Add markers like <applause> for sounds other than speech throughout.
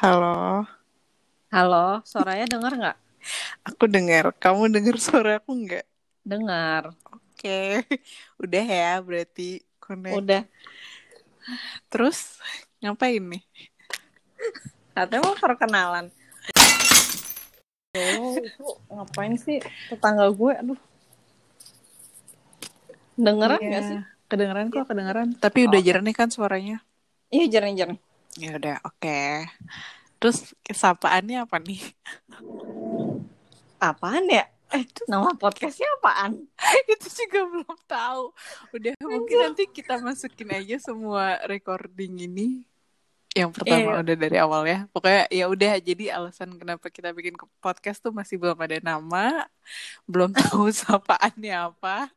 Halo, Halo, suaranya dengar nggak? aku dengar. Kamu dengar suara aku nggak? Dengar. Oke, <laughs> udah ya berarti connect. Udah. Terus ngapain nih? Katanya mau perkenalan. Oh, ngapain sih tetangga gue? Aduh. Dengeran Iya, nggak sih? Kedengeran kok, kedengeran. Tapi udah Oke. jernih kan suaranya? Iya, jernih-jernih. Ya udah, oke. Terus kesapaannya apa nih? Apaan ya? Eh, nama podcastnya apaan? <laughs> Itu juga belum tahu. Udah mungkin nanti kita masukin aja semua recording ini. Yang pertama Iya. udah dari awal ya. Pokoknya ya udah jadi alasan kenapa kita bikin podcast tuh masih belum ada nama, belum tahu <laughs> sapaannya apa.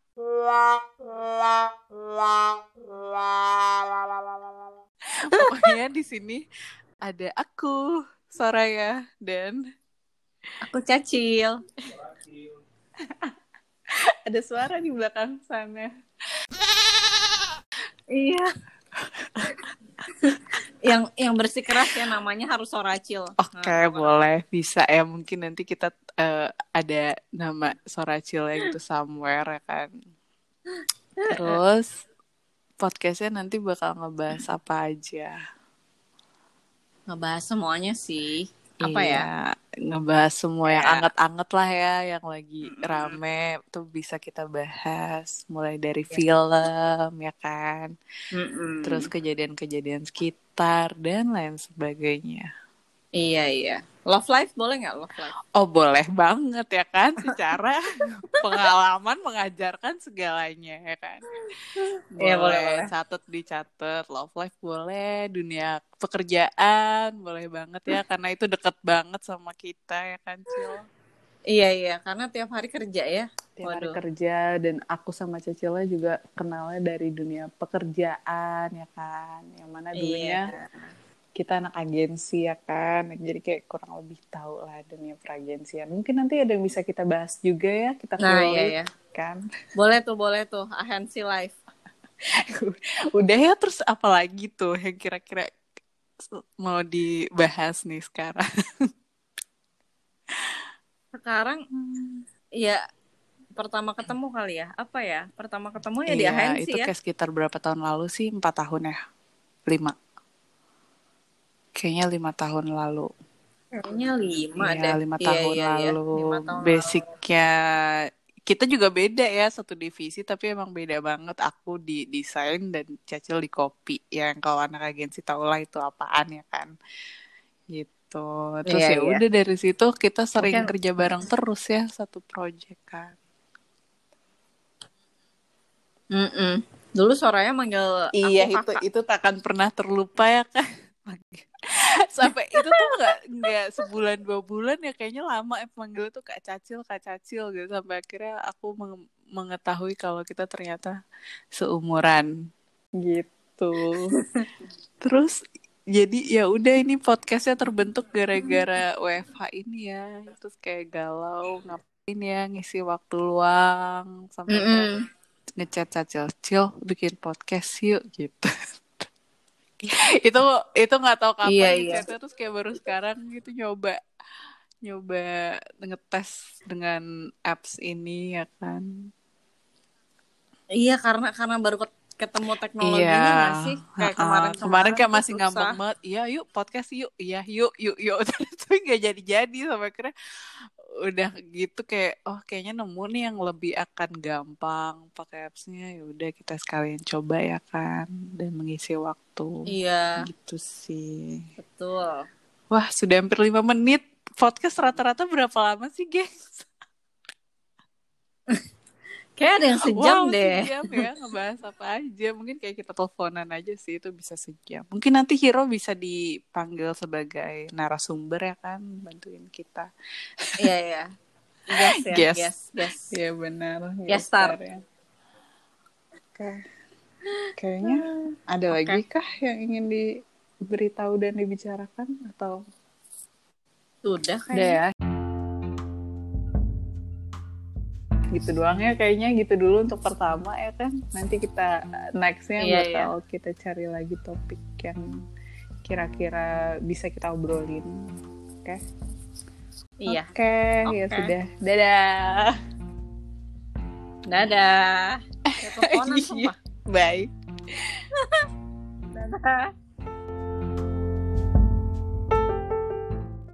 Di sini ada aku, Soraya dan Aku Cacil. <laughs> ada suara di belakang sana. Iya. yang yang bersikeras ya namanya harus Soracil. Oke, Nah, boleh. Bisa ya. Mungkin nanti kita eh, ada nama Soracil gitu somewhere ya kan. Terus podcastnya nanti bakal ngebahas apa aja. Ngebahas semuanya sih. Apa ya? Iya, Ngebahas semua yang Ya. anget-anget lah ya, yang lagi rame tuh bisa kita bahas. Mulai dari film ya kan. Mm-mm. Terus kejadian-kejadian sekitar dan lain sebagainya. Iya iya. Love life boleh nggak love life? Oh boleh banget ya kan secara <laughs> pengalaman mengajarkan segalanya ya kan. Iya, boleh, boleh. Catat dicatat, love life boleh, dunia pekerjaan boleh banget ya karena itu deket banget sama kita ya kan Cil. Iya iya. Karena tiap hari kerja ya. Tiap hari Waduh. kerja dan aku sama Cecila juga kenalnya dari dunia pekerjaan ya kan. Yang mana dulunya Iya. Kita anak agensi ya kan jadi kayak kurang lebih tahu lah dunia peragensian mungkin nanti ada yang bisa kita bahas juga ya kita Nah iya iya. kan Boleh tuh boleh tuh. Agency life. <laughs> udah ya terus apa lagi tuh yang kira-kira mau dibahas nih sekarang <laughs> Sekarang ya pertama ketemu kali ya. Apa ya? Pertama ketemu ya di iya agensi itu ya. kayak sekitar berapa tahun lalu sih empat tahun ya lima kayaknya lima tahun lalu Kayaknya lima Iya, deh. lima Iya, tahun iya, iya. lalu. Lima tahun lalu. Basicnya kita juga beda ya satu divisi, tapi emang beda banget. Aku di desain dan Cacil di kopi. Yang kalau anak agensi tau lah itu apaan ya kan. Gitu. Terus Iya, ya iya. udah dari situ kita sering Mungkin- kerja bareng terus ya satu project kan. Mm-mm. Dulu suaranya manggil Iya aku itu kakak. itu takkan pernah terlupa ya kan. Sampai itu tuh nggak nggak sebulan dua bulan ya kayaknya lama ya panggil tuh kak Cacil kak Cacil gitu sampai akhirnya aku menge- mengetahui kalau kita ternyata seumuran gitu. <laughs> Terus jadi ya udah ini podcastnya terbentuk gara-gara WFH ini ya terus kayak galau ngapain ya ngisi waktu luang sampai Mm-mm. ngechat Cacil, Cil bikin podcast yuk gitu. <laughs> <laughs> itu itu nggak tahu kapan Iya, di iya. chatnya, terus kayak baru sekarang gitu nyoba nyoba ngetes dengan apps ini ya kan. Iya karena karena baru ket- ketemu teknologinya Iya. nggak sih? Kayak kemarin kemarin kayak masih ngambek banget. Iya yuk podcast yuk. Iya yuk yuk yuk. <laughs> Tapi nggak jadi-jadi sampai akhirnya udah gitu kayak oh kayaknya nemu nih yang lebih akan gampang pakai appsnya. Ya udah kita sekalian coba ya kan dan mengisi waktu. Iya. Gitu sih. Betul. wah sudah hampir lima menit. Podcast rata-rata berapa lama sih gengs <laughs> Kayak ada yang <laughs> sejam wow, deh. sejam ya ngebahas apa aja. Mungkin kayak kita teleponan aja sih itu bisa sejam. Mungkin nanti Hiro bisa dipanggil sebagai narasumber ya kan, bantuin kita. Iya iya. Yes ya. Yes. Yes yes. Iya benar. Guest star. ya. Oke. Kayaknya ada Oke. lagi kah yang ingin diberitahu dan dibicarakan atau Sudah udah kayaknya. ya? gitu doang ya kayaknya gitu dulu untuk pertama ya kan. Nanti kita nextnya yeah, bakal yeah. kita cari lagi topik yang kira-kira bisa kita obrolin oke? Okay? iya. Oke okay, okay. ya sudah. Dadah. Dadah. <laughs> Iya. Bye. <laughs> Dadah.